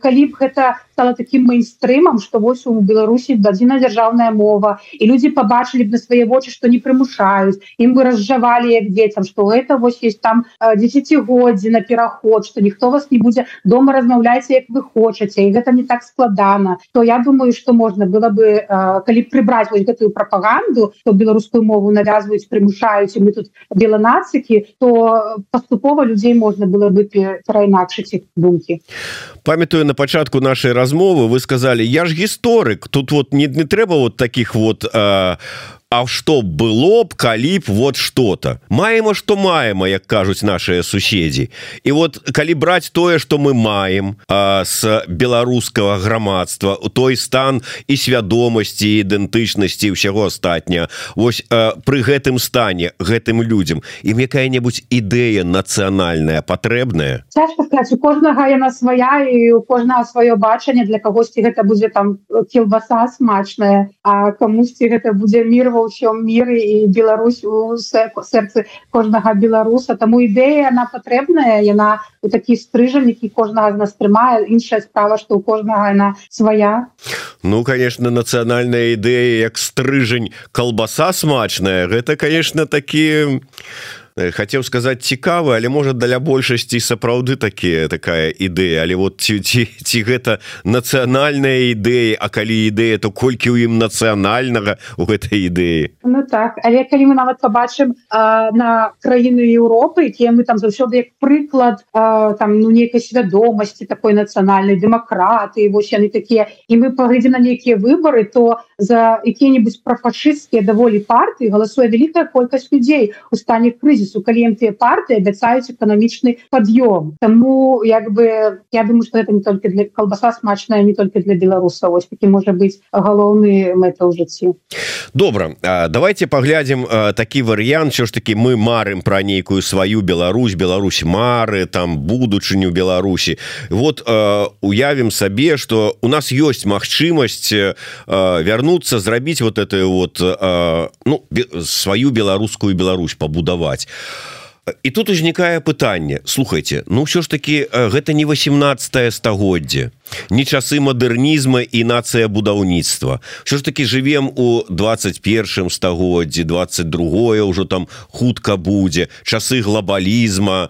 калі б гэта стала таким мейнстрымам что вось у беларусі дадзена дзяржаўная мова і людзі побачылі б на свае вочы что не прымушаюць ім бы разжавалі як дзецям что это вось есть там десятгоддзі на пераход что ніхто вас не будзе дома размаўляйся як вы хочаце і гэта не так складана то я думаю что можна было бы калі прыбраць вось гэтую прапаганду то беларускую мову навязваюць прымушаюць мы тут беланацыкі то паступова людзей можна было бы перайнакшыць іх думкі памятаю на пачатку нашай размовы вы сказали я ж гісторык тут вот не, не трэба вот таких вот а, А что было б калі б вот что-то? Маема что маема як кажуць наши суседзі. І вот калі браць тое что мы маем а, с беларускага грамадства той стан і свядомасці ідэнтычнасці ўсяго астатня Вось а, пры гэтым стане гэтым людям ім якая-небудзь ідэя нацыянальная патрэбная? У кожнага яна свая і у кожнага сваё бачанне. Для кагосьці гэта будзе там кілбаса смачная а камусьці гэта будзе мірва ўсём міры і Беларусь у сэрцы кожнага беларуса таму ідэя она патрэбная яна у такі стрыжань які кожнага з нас трымае іншая справа што у кожнага яна свая Ну конечно нацыянальная ідэя як стрыжань колбаса смачная гэта конечно такі Э, хотел сказать цікавы але может для большасці сапраўды такие такая ідэя. Але вот ці, ці, ці гэта нацыянальная ідэя А калі ідэя то колькі ў ім нацыянальнага у гэтай ідэі? Ну так але калі мы нават побачым на краіны Еўропы якія мы там заўсёды як прыклад а, там ну нейкай свядомасці такой нацыянальнай дэмакраты вось яны такія. І мы паглядзім на нейкія выборы то за якія-нибудь прафашысцкія даволі партыі галасуе вялікая колькасць людзей у стане крызі крызісу калі тыя партыі абяцаюць эканамічны пад'ём Таму як бы я думаю что это не только для колбаса смачная не только для беларусаў ось таки можа быть галоўны мэта ў жыцці добра. Давайте паглядзім такі варыянт. Що ж таки мы марым про нейкую сваю Беларусь. Беларусь мары там будучыню Беларусі. Вот уявім сабе что у нас есть магчымасць вярнуцца зрабіць вот это вот ну сваю беларускую Беларусь пабудаваць і тут узнікае пытанне. Слухайте ну все ж таки гэта не 18 стагоддзе не часы мадэрнізма і нацыя будаўніцтва. Що ж таки живвем у 21 стагоддзі 22 ўжо там хутка будзе. Часы глобалізма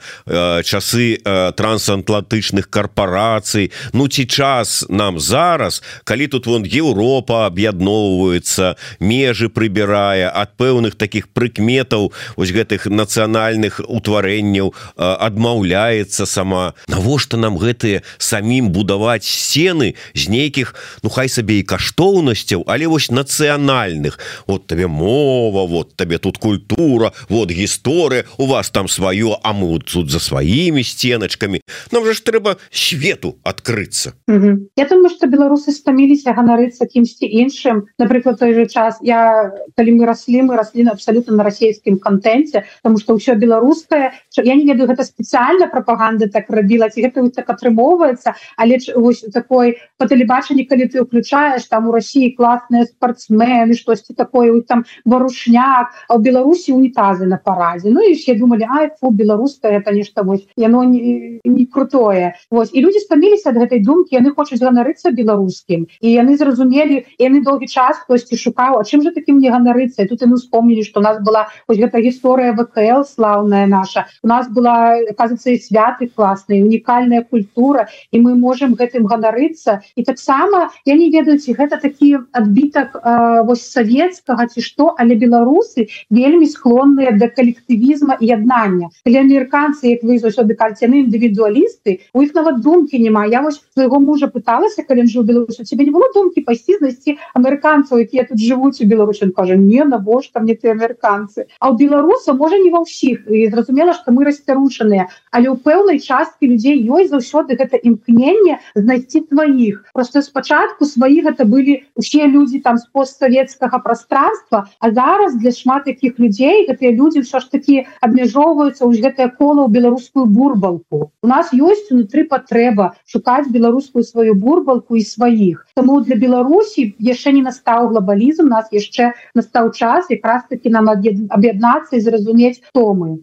часы трансатлантычных карпорацый. Ну ці час нам зараз калі тут вон Еўропа аб'ядноўваецца межы прыбірае ад пэўных таких прыкметаў вось гэтых нацыянальных утварэнняў адмаўляецца сама. Навошта нам гэтыя самім будаваць сцены з нейкіх ну хай сабе і каштоўнасцяў але вось нацыянальных вот табе мова вот табе тут культура вот гісторыя у вас там сваё а мы вот тут за сваімі сценачкамі нам же ж трэба свету адкрыцца Я думаю что беларусы стаміліся ганарыцца кімсьці іншым напрыклад той же час я калі мы раслі мы раслі абсолютно на расійскім контенце потому что ўсё беларускае я не ведаю гэта спецыяльна прапаганда так рабіла ці гэта так атрымоўваецца але вось такой по тэлебачанні калі ты уключаешь там у России классные спортсмены штосьці такое там варушняк а у Беларусі унітазы на паразе Ну і все думали а фу беларуская это нешта вось яно не, не крутое Вось і люди стаміліся ад гэтай думкі яны хочуць ганарыцца беларускім і яны зразумелі яны доўгі час хтосьці шукаў А чым же таким не ганарыцца тут яны успомнілі что у нас была ось гэта гісторыя ВКЛ слаўная наша у нас была оказывается святы классная унікальная культура і мы можем гэтым ганарыцца і таксама я не ведаю ці гэта такі адбітак вось савецкага ці што але беларусы вельмі склонныя да калектывізма і яднання для амерыканцы як вы заўсёды кальцяны індывідуалісты у іх нават думкі няма. Я вось свайго мужа пыталася калі жыў беларусу тебе не было думкі пайсці знайсці амерыканцаў якія тут жывуць у беларусі? Кажа не навошта мне ты амерыканцы? А у беларуса можа не ва ўсіх. І зразумела что мы расцярушаныя але ў пэўнай часткі людзей ёсць заўсёды гэта імкненне знайсці твоих просто спачатку сваіх это былі усе люди там з постсавецкага пространства а зараз для шмат якіх людзей гэтыя люди все ж таки абмяжоўваюцца ў гэтае кола ў беларускую бурбалку. У нас ёсць унутры патрэба шукаць беларускую сваю бурбалку і сваіх. Тому для Беларусі яшчэ не настаў глобалізм нас яшчэ настаў час якраз таки нам аб'яднацца і зразумець хто мы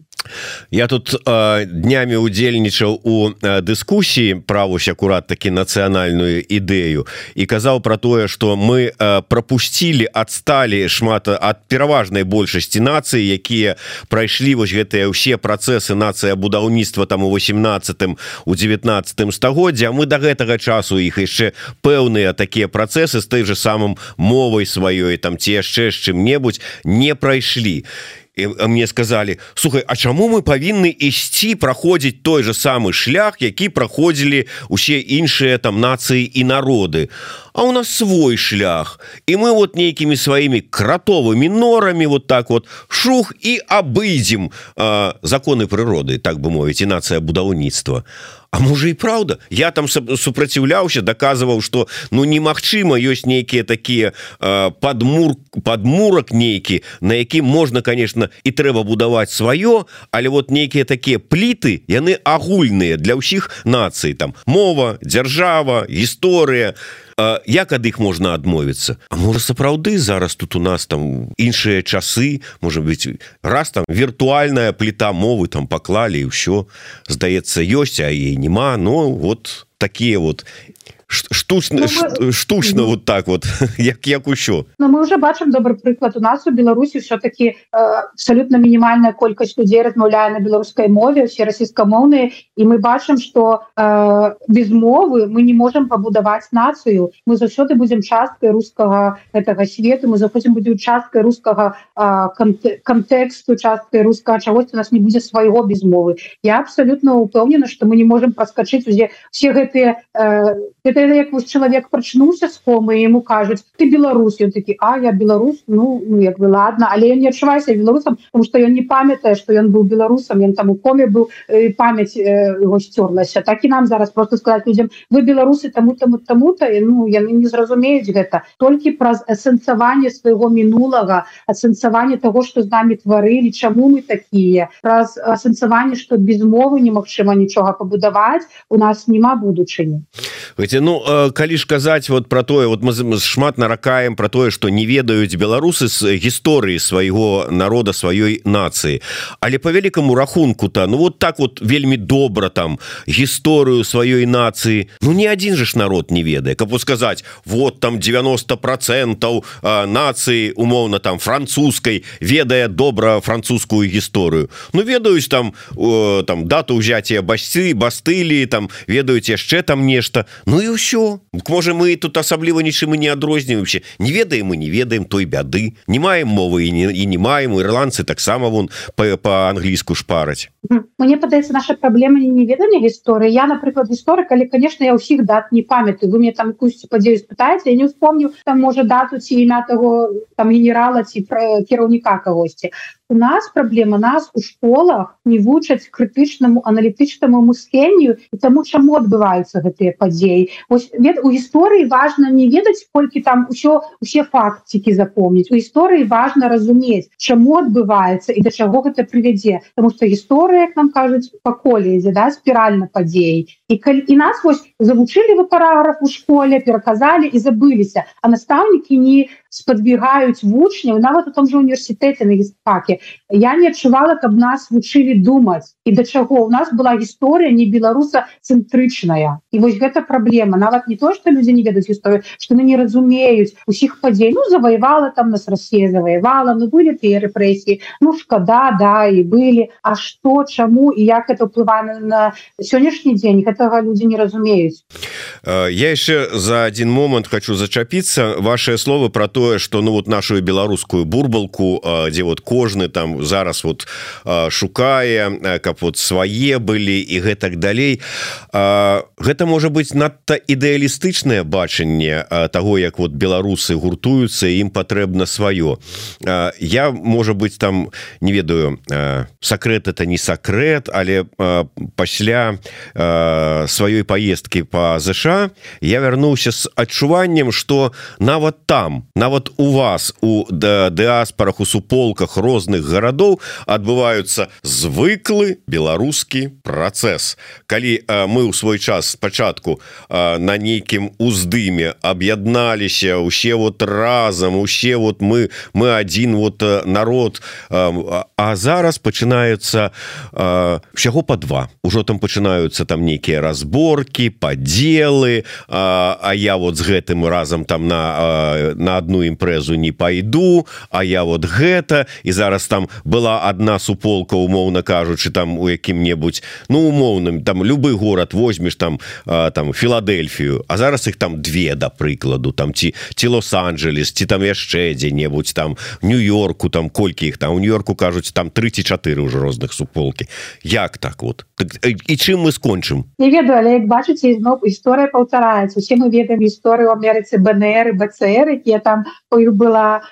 Я тут э, днямі удзельнічаў у э, дыскусіі правусь акурат такі нацыянальную ідэю і казаў про тое что мы э, пропусцілі адсталі шмат ад пераважнай большасці нацыі якія прайшлі вось гэтыя ўсе працэсы нацыя будаўніцтва там у 18 у 19 стагоддзя мы до гэтага часу іх яшчэ пэўныя такія працэсы з той же самым мовай сваёй там ці яшчэ з чым-небудзь не прайшлі. і і мне сказали Сухай А чаму мы павінны ісці праходзіць той же самы шлях які праходзілі усе іншыя там нацыі і народы? А у нас свой шлях. І мы вот нейкімі сваімі кратовымі норамі вот так вот шух і абыдзім законы прыроды так бы мовіць і нацыя будаўніцтва А А можа і праўда я там супраціўляўся даказваў что ну немагчыма ёсць нейкія такія падмур падмурак нейкі на якім можна конечно і трэба будаваць сваё але вот нейкія такія пліты яны агульныя для ўсіх нацый там мова дзяржава гісторыя як ад іх можна адмовіцца? А можа сапраўды зараз тут у нас там іншыя часы можа быть раз там віртуальная пліта мовы там паклалі і ўсё. Здаецца ёсць а ей няма. Но вот такія вот штучна ну, штучна вот так вот як як усё. Но мы уже бачым добрый прыклад у нас у Беларусі все-таки э, абсолютно мінімальная колькасць людзей размаўляе на беларускай мове все расійскамоўныя і мы бачым что э, без мовы мы не можем пабудаваць нацыю мы заўсёды будзем часткай рускага гэтага свету мы заходзім будзе участкай рускага э, контексту часткай рускага чагось у нас не будзе свайго без мовы. Я абсолютно упэўнена что мы не можем проскочыць узе все гэтыя э, это як вось чалавек прачнуўся з комы ему кажуць ты беларус ён такі А я беларус ну, ну як бы ладно. Але я не адчуваюся беларусам потому что ён не памятае что ён быў беларусам ён там у коме быў памяць его сцёрлася так і нам зараз просто сказать людям вы беларусы таму таму таму-то ну яны не зразумеюць гэта толькі праз асэнсаванне свайго мінулага асэнсаванне того что з нами тварылі чаму мы такія праз асэнсаванне что без мовы немагчыма нічога пабудаваць у нас няма будучыні Гэце ну калі ж казаць вот про тое вот мы шмат наракаем про тое что не ведаюць беларусы з гісторыі свайго народа сваёй нацыі. Але по вялікаму рахунку-то ну вот так вот вельмі добра там гісторыю сваёй нацыі. Ну не один же ж народ не ведае. Каб сказать вот там 90 процентаў нацыі умоўна там французскай ведае добра французскую гісторыю. Ну ведаюць там там дату ўзяція басцы бастылі там ведаюць яшчэ там нешта. Ну і ўсё можа мы тут асабліва нічым і не адрозніваемся не ведаем мы не ведаем той бяды не маем мовы і не, і не маем. Ірландцы таксама вон по-англійску шпараць Мне падаецца наша праблема не ведання гісторыі я напрыклад гісторык але конечно я ўсіх дат не памятаю. Вы мне там якусь падзею спытаеце я не успомню там можа дату ці імя того там генерала ці кіраўніка кагосьці у нас праблема нас у школах не вучаць крытычнаму аналітычнаму мысленню і таму чаму адбываюцца гэтыя падзеі ось вед у гісторыі важна не ведаць колькі там усё усе фактцікі запомніць у гісторыі важна разумець чаму адбываецца і да чаго гэта прывядзе потому что гісторыя як нам кажуць па колезе да спіральна падзей і калі і нас вось завучылі вы параграф у школе пераказалі і забыліся а настаўнікі не спадвігаюць вучняў нават у том же універсітэце на гістпаке я не адчувала каб нас вучылі думаць і да чаго у нас была гісторыя не беларуса цэнтрычная і вось гэта праблема нават не то что людзі не ведаюць гісторыю что мы не разумеюць усіх падзей ну заваявала там нас Россия заваявала ну былі тыя рэпрэсіі ну шкада да і былі А что чаму і як это ўплывае на сённяшні дзень гэтага людзі не разумеюць я яшчэ за один момант хочу зачапіцца ваши словы про то тое что ну вот нашу беларускую бурбалку дзе вот кожны там зараз вот шукае каб вот свае былі і гэтак далей. Гэта можа быть надта ідэалістычнае бачанне того як вот беларусы гуртуюцца ім патрэбна сваё. Я можа быть там не ведаю сакрэт это не сакрэт але пасля сваёй поездки по ЗША я вярнуўся с адчуваннем что нават там нават нават у вас у дыаспорах у суполках розных гарадоў адбываюцца звыклы беларускі працэс калі мы ў свой час спачатку на нейкім уздыме аб'ядналіся усе вот разам усе вот мы мы один вот народ а зараз пачынаюцца всяго по два. Ужо там пачынаюцца там нейкія разборки подзелы А я вот з гэтым разам там на на одну імпрэзу не пойду А я вот гэта. І зараз там была одна суполка умоўна кажучы там у якім-небудзь ну умоўным там любы город возьмеш там там філадельфію. А зараз их там две да прыкладу там ці ці лос-анджелес ці там яшчэ дзе-небудзь там нью-йорку там колькі іх там. У нью-йорку кажуць там 34 уже розных суполки як так вот так, і чым мы скончым? Не ведаю але як бачыце зноў гісторыя паўтараецца. Усе мы ведаем гісторыю Амерыцы БНР БЦР якія там у іх была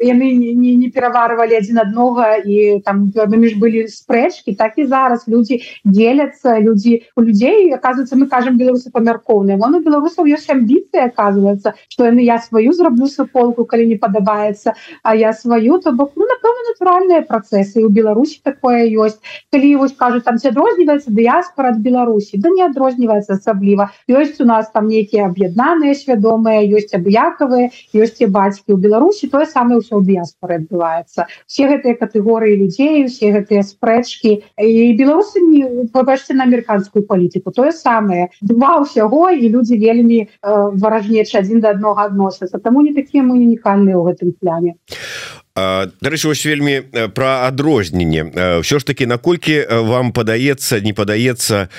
яны не, не, не пераварвалі адзін аднога і там між былі спрэчкі так і зараз людзі деляцца людзі у людзей оказывается мы кажам беларусы памяркоўныя вон у беларусаў ёсць амбіцыі оказывается что яны я сваю зраблю суполку калі не падабаецца а я сваю то бок ну напэўна натуральныя працэсы у беларусі такое ёсць калі вось кажу там ці адрозніваецца дыяспора ад беларусі да не адрозніваецца асабліва ёсць у нас там нейкія аб'яднаныя свядомыя ёсць аб'якавыя ёсць і бацькі у беларусі тое самае ўсё ў дыяспоры адбываецца. Все гэтыя катэгорыі людзей усе гэтыя спрэчкі. І беларусы не пабачце на амерыканскую палітыку тое самае. Два ўсяго і людзі вельмі э, варажнечы адзін да аднога адносяцца. Таму не такія мы унікальныя ў гэтым пляне дарэчы вось вельмі про адрозненне. Ўсё ж таки наколькі вам падаецца не падаецца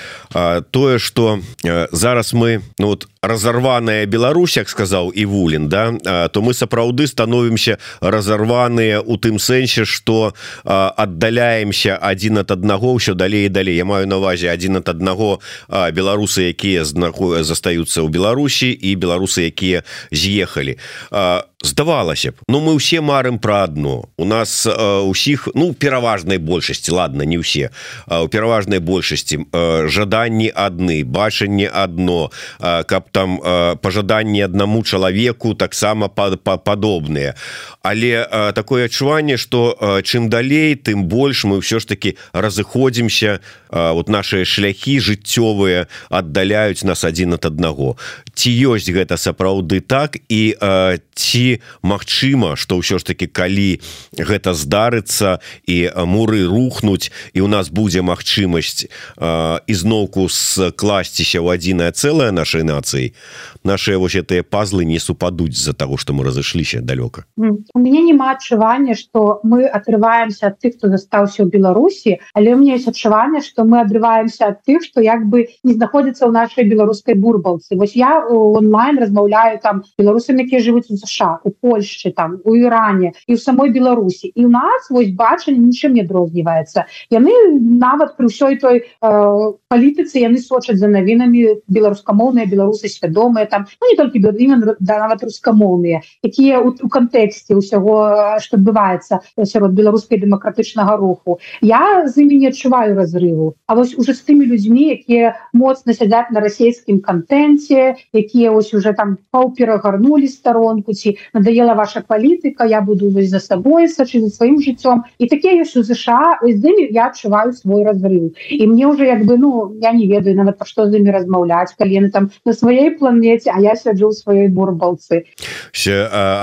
тое что зараз мы ну вот разорваная Беларусь як сказаў і вулін да то мы сапраўды становімся разорваныя у тым сэнсе что аддаляемся один от аднаго ўсё далей далей. Я маю навазе один от аднаго беларусы якія знаху застаюцца ў Беларусі і беларусы якія з'ехалі. Здавалася б Ну мы ўсе марым про одно у нас усіх ну пераважнай большасці ладно не ўсе у пераважнай большасці жаданні адны бачанне одно каб там пожаданні аднаму чалавеку таксама под падобныя але такое адчуванне что чым далей тым больш мы ўсё ж таки разыходзімся вот наши шляхі жыццёвыя аддаляюць нас адзін от аднаго ці ёсць гэта сапраўды так і ці Мачыма что ўсё ж таки калі гэта здарыцца і муры рухнуць і у нас будзе магчымасць ізноўку скласціся ў адзіная цэлая нашай нацыі наши вось гэтыя пазлы не супадуць з-за того что мы разышліся далёка у мяне няма адчування что мы отрываемся от тых хто застаўся ў Беларусі але у меня есть адчуванне что мы адрываемся от тых что як бы не знаходзіцца ў нашай беларускай бурбалцы. Вось я онлайн размаўляю там беларусамі якія жывуць у ЗША у Польшчы там у Іране і ў самой Беларусі і у нас вось бачанне нічым не адрозніваецца яны нават пры ўсёй той э, палітыцы яны сочаць за навінамі беларускамоўныя беларусы свядомыя там ну, не толькі да нават рускамоўныя якія у кантэксце ўсяго што адбываецца сярод беларускай дэмакратычнага руху. Я з імі не адчуваю разрыву А вось уже з тымі людзьмі якія моцна сядзяць на расійскім кантэнце якія ось уже там паўперагарнулі старонку ці надоела ваша палітыка я буду вось за сабой сачы за сваім жыццём. І такія ёсць у ЗША з імі я адчуваю свой разрыв і мне уже як бы ну я не ведаю нават пра што з імі размаўляць калі яны там на сваёй планете А я сяджу ў сваёй бурбалцы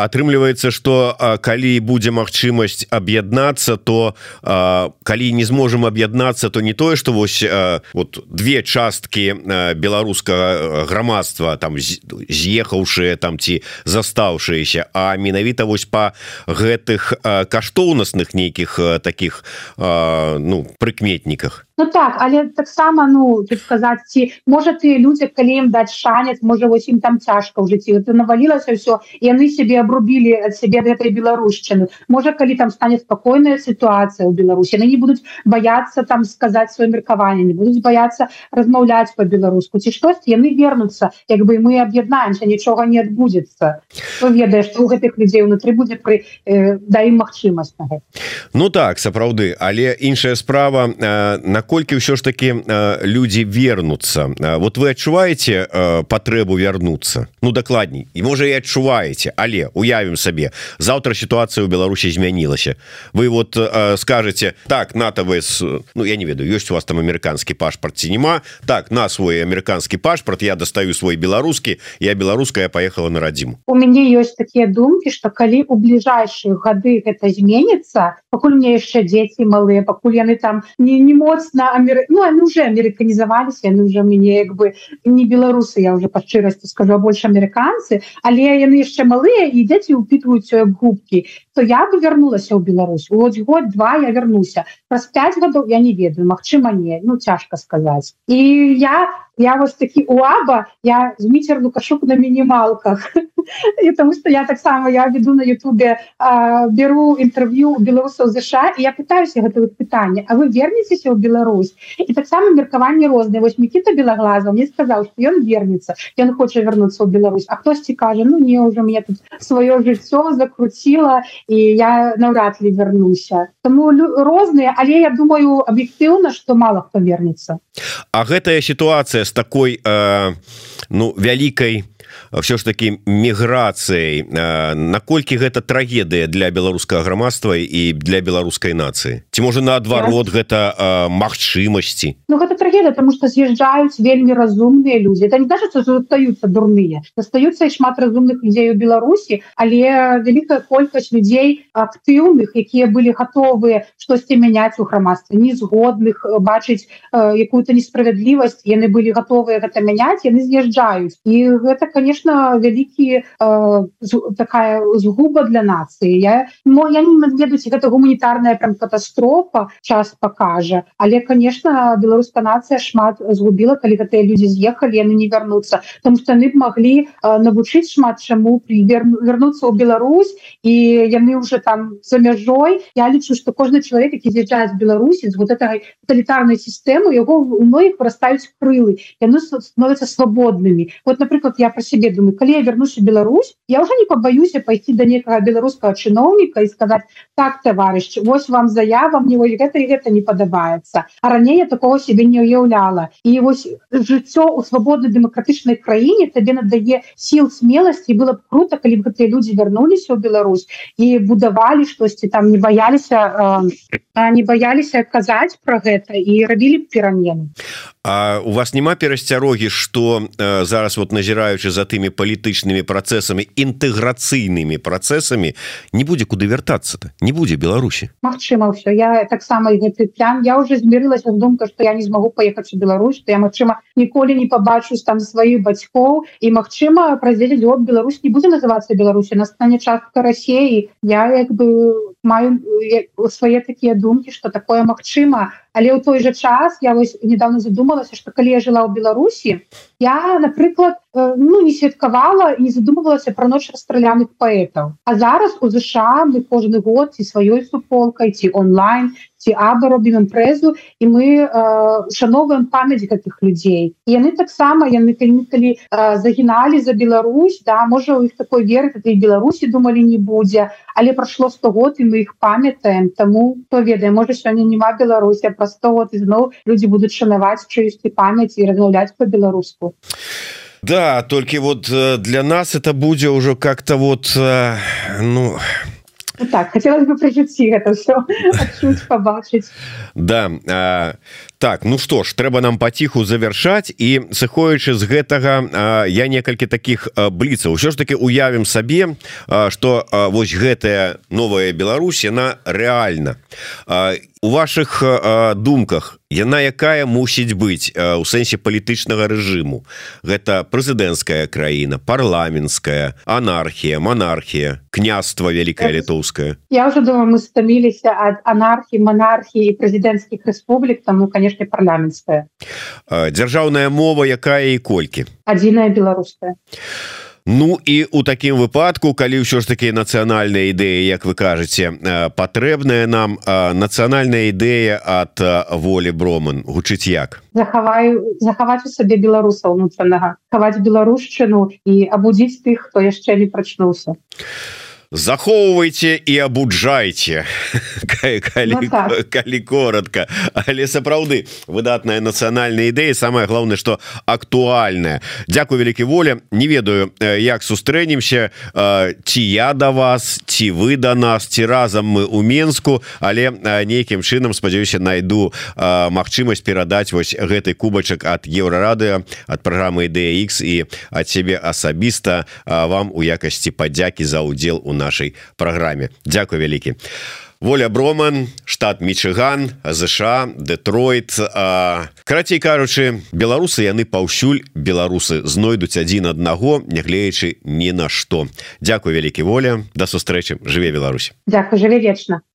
атрымліваецца что калі будзе магчымасць аб'яднацца то а, калі не зможам аб'яднацца то не тое что вось а, вот две часткі беларускага грамадства там з'ехаўшыя там ці застаўшыеся А менавіта вось по гэтых каштоўнасных нейкіх таких ну прыкметніках Ну так але таксама ну тут сказаць ці можа ты людзі калі ім даць шанец можа вось ім там цяжка ў жыцці. Ты навалілася ўсё яны себе абрубілі ад сябе гэтай беларушчыны. Можа калі там стане спакойная сітуацыя ў Беларусі яны не будуць баяцца там сказаць сваё меркаванне не будуць баяцца размаўляць по-беларуску ці штось яны вернуцца як бы мы аб'яднаемся нічога не адбудзецца. Ведае што у гэтых людзей унутры будзе пры э, да ім магчымасць Ну так сапраўды але іншая справа э, на наколькі ўсё ж таки э, людзі вернуцца э, вот вы адчуваеце э, патрэбу вярнуцца ну дакладней і можа і адчуваеце але уявім сабе завтра сітуацыя ў Беларусі змянілася вы вот скажете так нато ВС Ну я не ведаю ёсць у вас там амерыканскі пашпарт ці няма так на свой амерыканскі пашпарт я дастаю свой беларускі я беларуская поехала на радзіму у мяне ёсць такія думкі что калі у бліжайшыя гады гэта зменится пакуль мне яшчэ дзеці малыя пакуль яны там не не моцна на Амер... ну они уже американізаваліся яны уже мяне як бы не беларусы я уже па шчырасці скажу больше амерыканцы але яны яшчэ малыя і дзеці упітваюць як губкі. То я бы вернулася ў Беларусь. Вот год два я вернуся праз 5 гадоў я не ведаю Мачыма не ну цяжка сказаць. І я я вось такі уаба я з міцер лукашук на мінімалках. І тому что я таксама я веду на Ютубе беру інтэрв'ю беларусаў ЗША і я пытаюся гэта пытанне А вы вернецеся ў Беларусь і таксама меркаванне розныя вось мікіта белаглаза мне сказаў что ён вернется ён хоча вярнуцца ў Беларусь. А хтосьці кажа ну не уже мне тут сваё жыццё закруціла і я наўрад ли вернуся тому розныя але я думаю аб'ектыўна что мало хто вернется А гэтая сітуацыя з такой э, ну вялікай все ж таки міграцыяй. Э, наколькі гэта трагедыя для беларускага грамадства і для беларускай нацыі? Ці можа наадварот гэта э, магчымасці? Ну гэта трагедыя тому что з'язджаюць вельмі разумныя людзі. Это не кажется застаюцца дурныя. Застаюцца і шмат разумных людзей у Беларусі але вялікая колькасць людзей актыўных якія былі гатовыя штосьці мяняць у грамадстве незгодных бачыць э, якую-то несправядлівасць. Яны былі гатовыя гэта мяняць яны з'язджаюць. І гэта конечно конечно вялікі э, такая згуба для нацыі я но я не ведаюць гэта гуманітарная прям катастрофа час покажа але конечно беларуска нацыя шмат згубіла калі гэтыя люди з'ехалі яны не вярнуцца тому что яны б могли э, навучыць шмат чаму вернуцца ў Беларусь і яны уже там за мяжой я лічу что кожны чалавек які з'язджае з Беларусі з вот этой тоталітарнай сістэмы яго у многіх вырастаюць крылы яны становятся свабоднымі вот напрыклад я про себе думаю калі я вернусь у Беларусь я уже не побаюся пойти до некага беларускага чыноўніка і сказать так товарищ Вось вам заява мне вось гэта і гэта не падабаецца а раней я такого себе не уяўляла і вось жыццё у свабоднай дэмакратычнай краіне табе надае сил смеласці было б круто калі б гэтыя люди вярнуліся ў Беларусь і будавалі штосьці там не баяліся э, не баяліся казаць про гэта і рабілі перамены А у вас няма перасцярогі что зараз вот назіраючы за тымі палітычнымі працэсамі інтэграцыйнымі працэсамі не будзе куды вяртацца-то? Не будзе Беларусі? Мачыма все я таксама план я уже змірылася думка что я не змогу поехаць у Беларусь то я Мачыма ніколі не побачусь там сваіх бацькоў. І Мачыма праздзелі от Беларусь не будзе называцца Беларусі настане частка Росеі я як бы маю свае такія думкі что такое Мачыма але ў той жа час я вось недавно задумалася что калі я жила ў Беларусі я напрыклад ну не святкавала не задумывалася про ноч расстраляных паэтаў. А зараз у ЗША мы кожны год ці сваёй суполкай ці онлайн аба робім імпрэзу і мы э, шановаем памяць гэтых людзей яны таксама яны калі калі э, загіналі за Беларусь да можа у іх такой веры і беларусі думалі не будзе але прайшло 100 год і мы іх памятаем таму то ведае можа сёння няма Беларусі пра 100 год ізноў людзі будуць шанаваць чысці памяць і размаўляць по-беларуску Да толькі вот э, для нас это будзе ўжо как-то вот э, Ну так хотелось бы прыжыцці гэта все побачыць да а, так ну что ж трэба нам паціху завершаць і сыходячы з гэтага я некалькі таких бліцаў. Ўсё ж таки уявім сабе что вось гэтая новая Беларусь яна реальна у ваших думках яна якая мусіць быць у сэнсе палітычнага рэжыму? Гэта прэзідэнцкая краіна парламенская анархія монархія княства вялікая літоўская я уже думаю мы стаміліся ад анархіі монархіі прэзідэнцкіх рэспублік таму конечно парламенская дзяржаўная мова якая і колькі? Адзіная беларуская Ну і у такім выпадку калі ўсё ж таки нацыянальная ідэя Як вы кажаце патрэбная нам нацыянальная ідэя ад волі броман гучыць як? Захаваю захаваць у сабе беларуса ўнутранага хаваць беларушчыну і абудзіць тых хто яшчэ не прачнуўся. а захоўвайте і абуджайце калі, ну, так. калі коротко. Але сапраўды выдатная нацыянальная ідэя самое главное что актуальная. Дякую вялікі воля не ведаю як сустрэнемся. Ці я да вас ці вы да нас ці разам мы у Мску але нейкім чынам спадзяюся найду магчымасць перадаць вось гэты кубачак от еўрарадыо от праграмы ідэя X і ад сябе асабіста вам у якасці падзякі за удзел у нашай праграме. Дякую вялікі. Воля броман штат мічыган ЗША Детройт карацей кажучы беларусы яны паўсюль беларусы знойдуць адзін аднаго нягледзячы ні на што. Дякую вялікі воля. Да сустрэчы. Жыве Беларусь. Дякую жыве вечна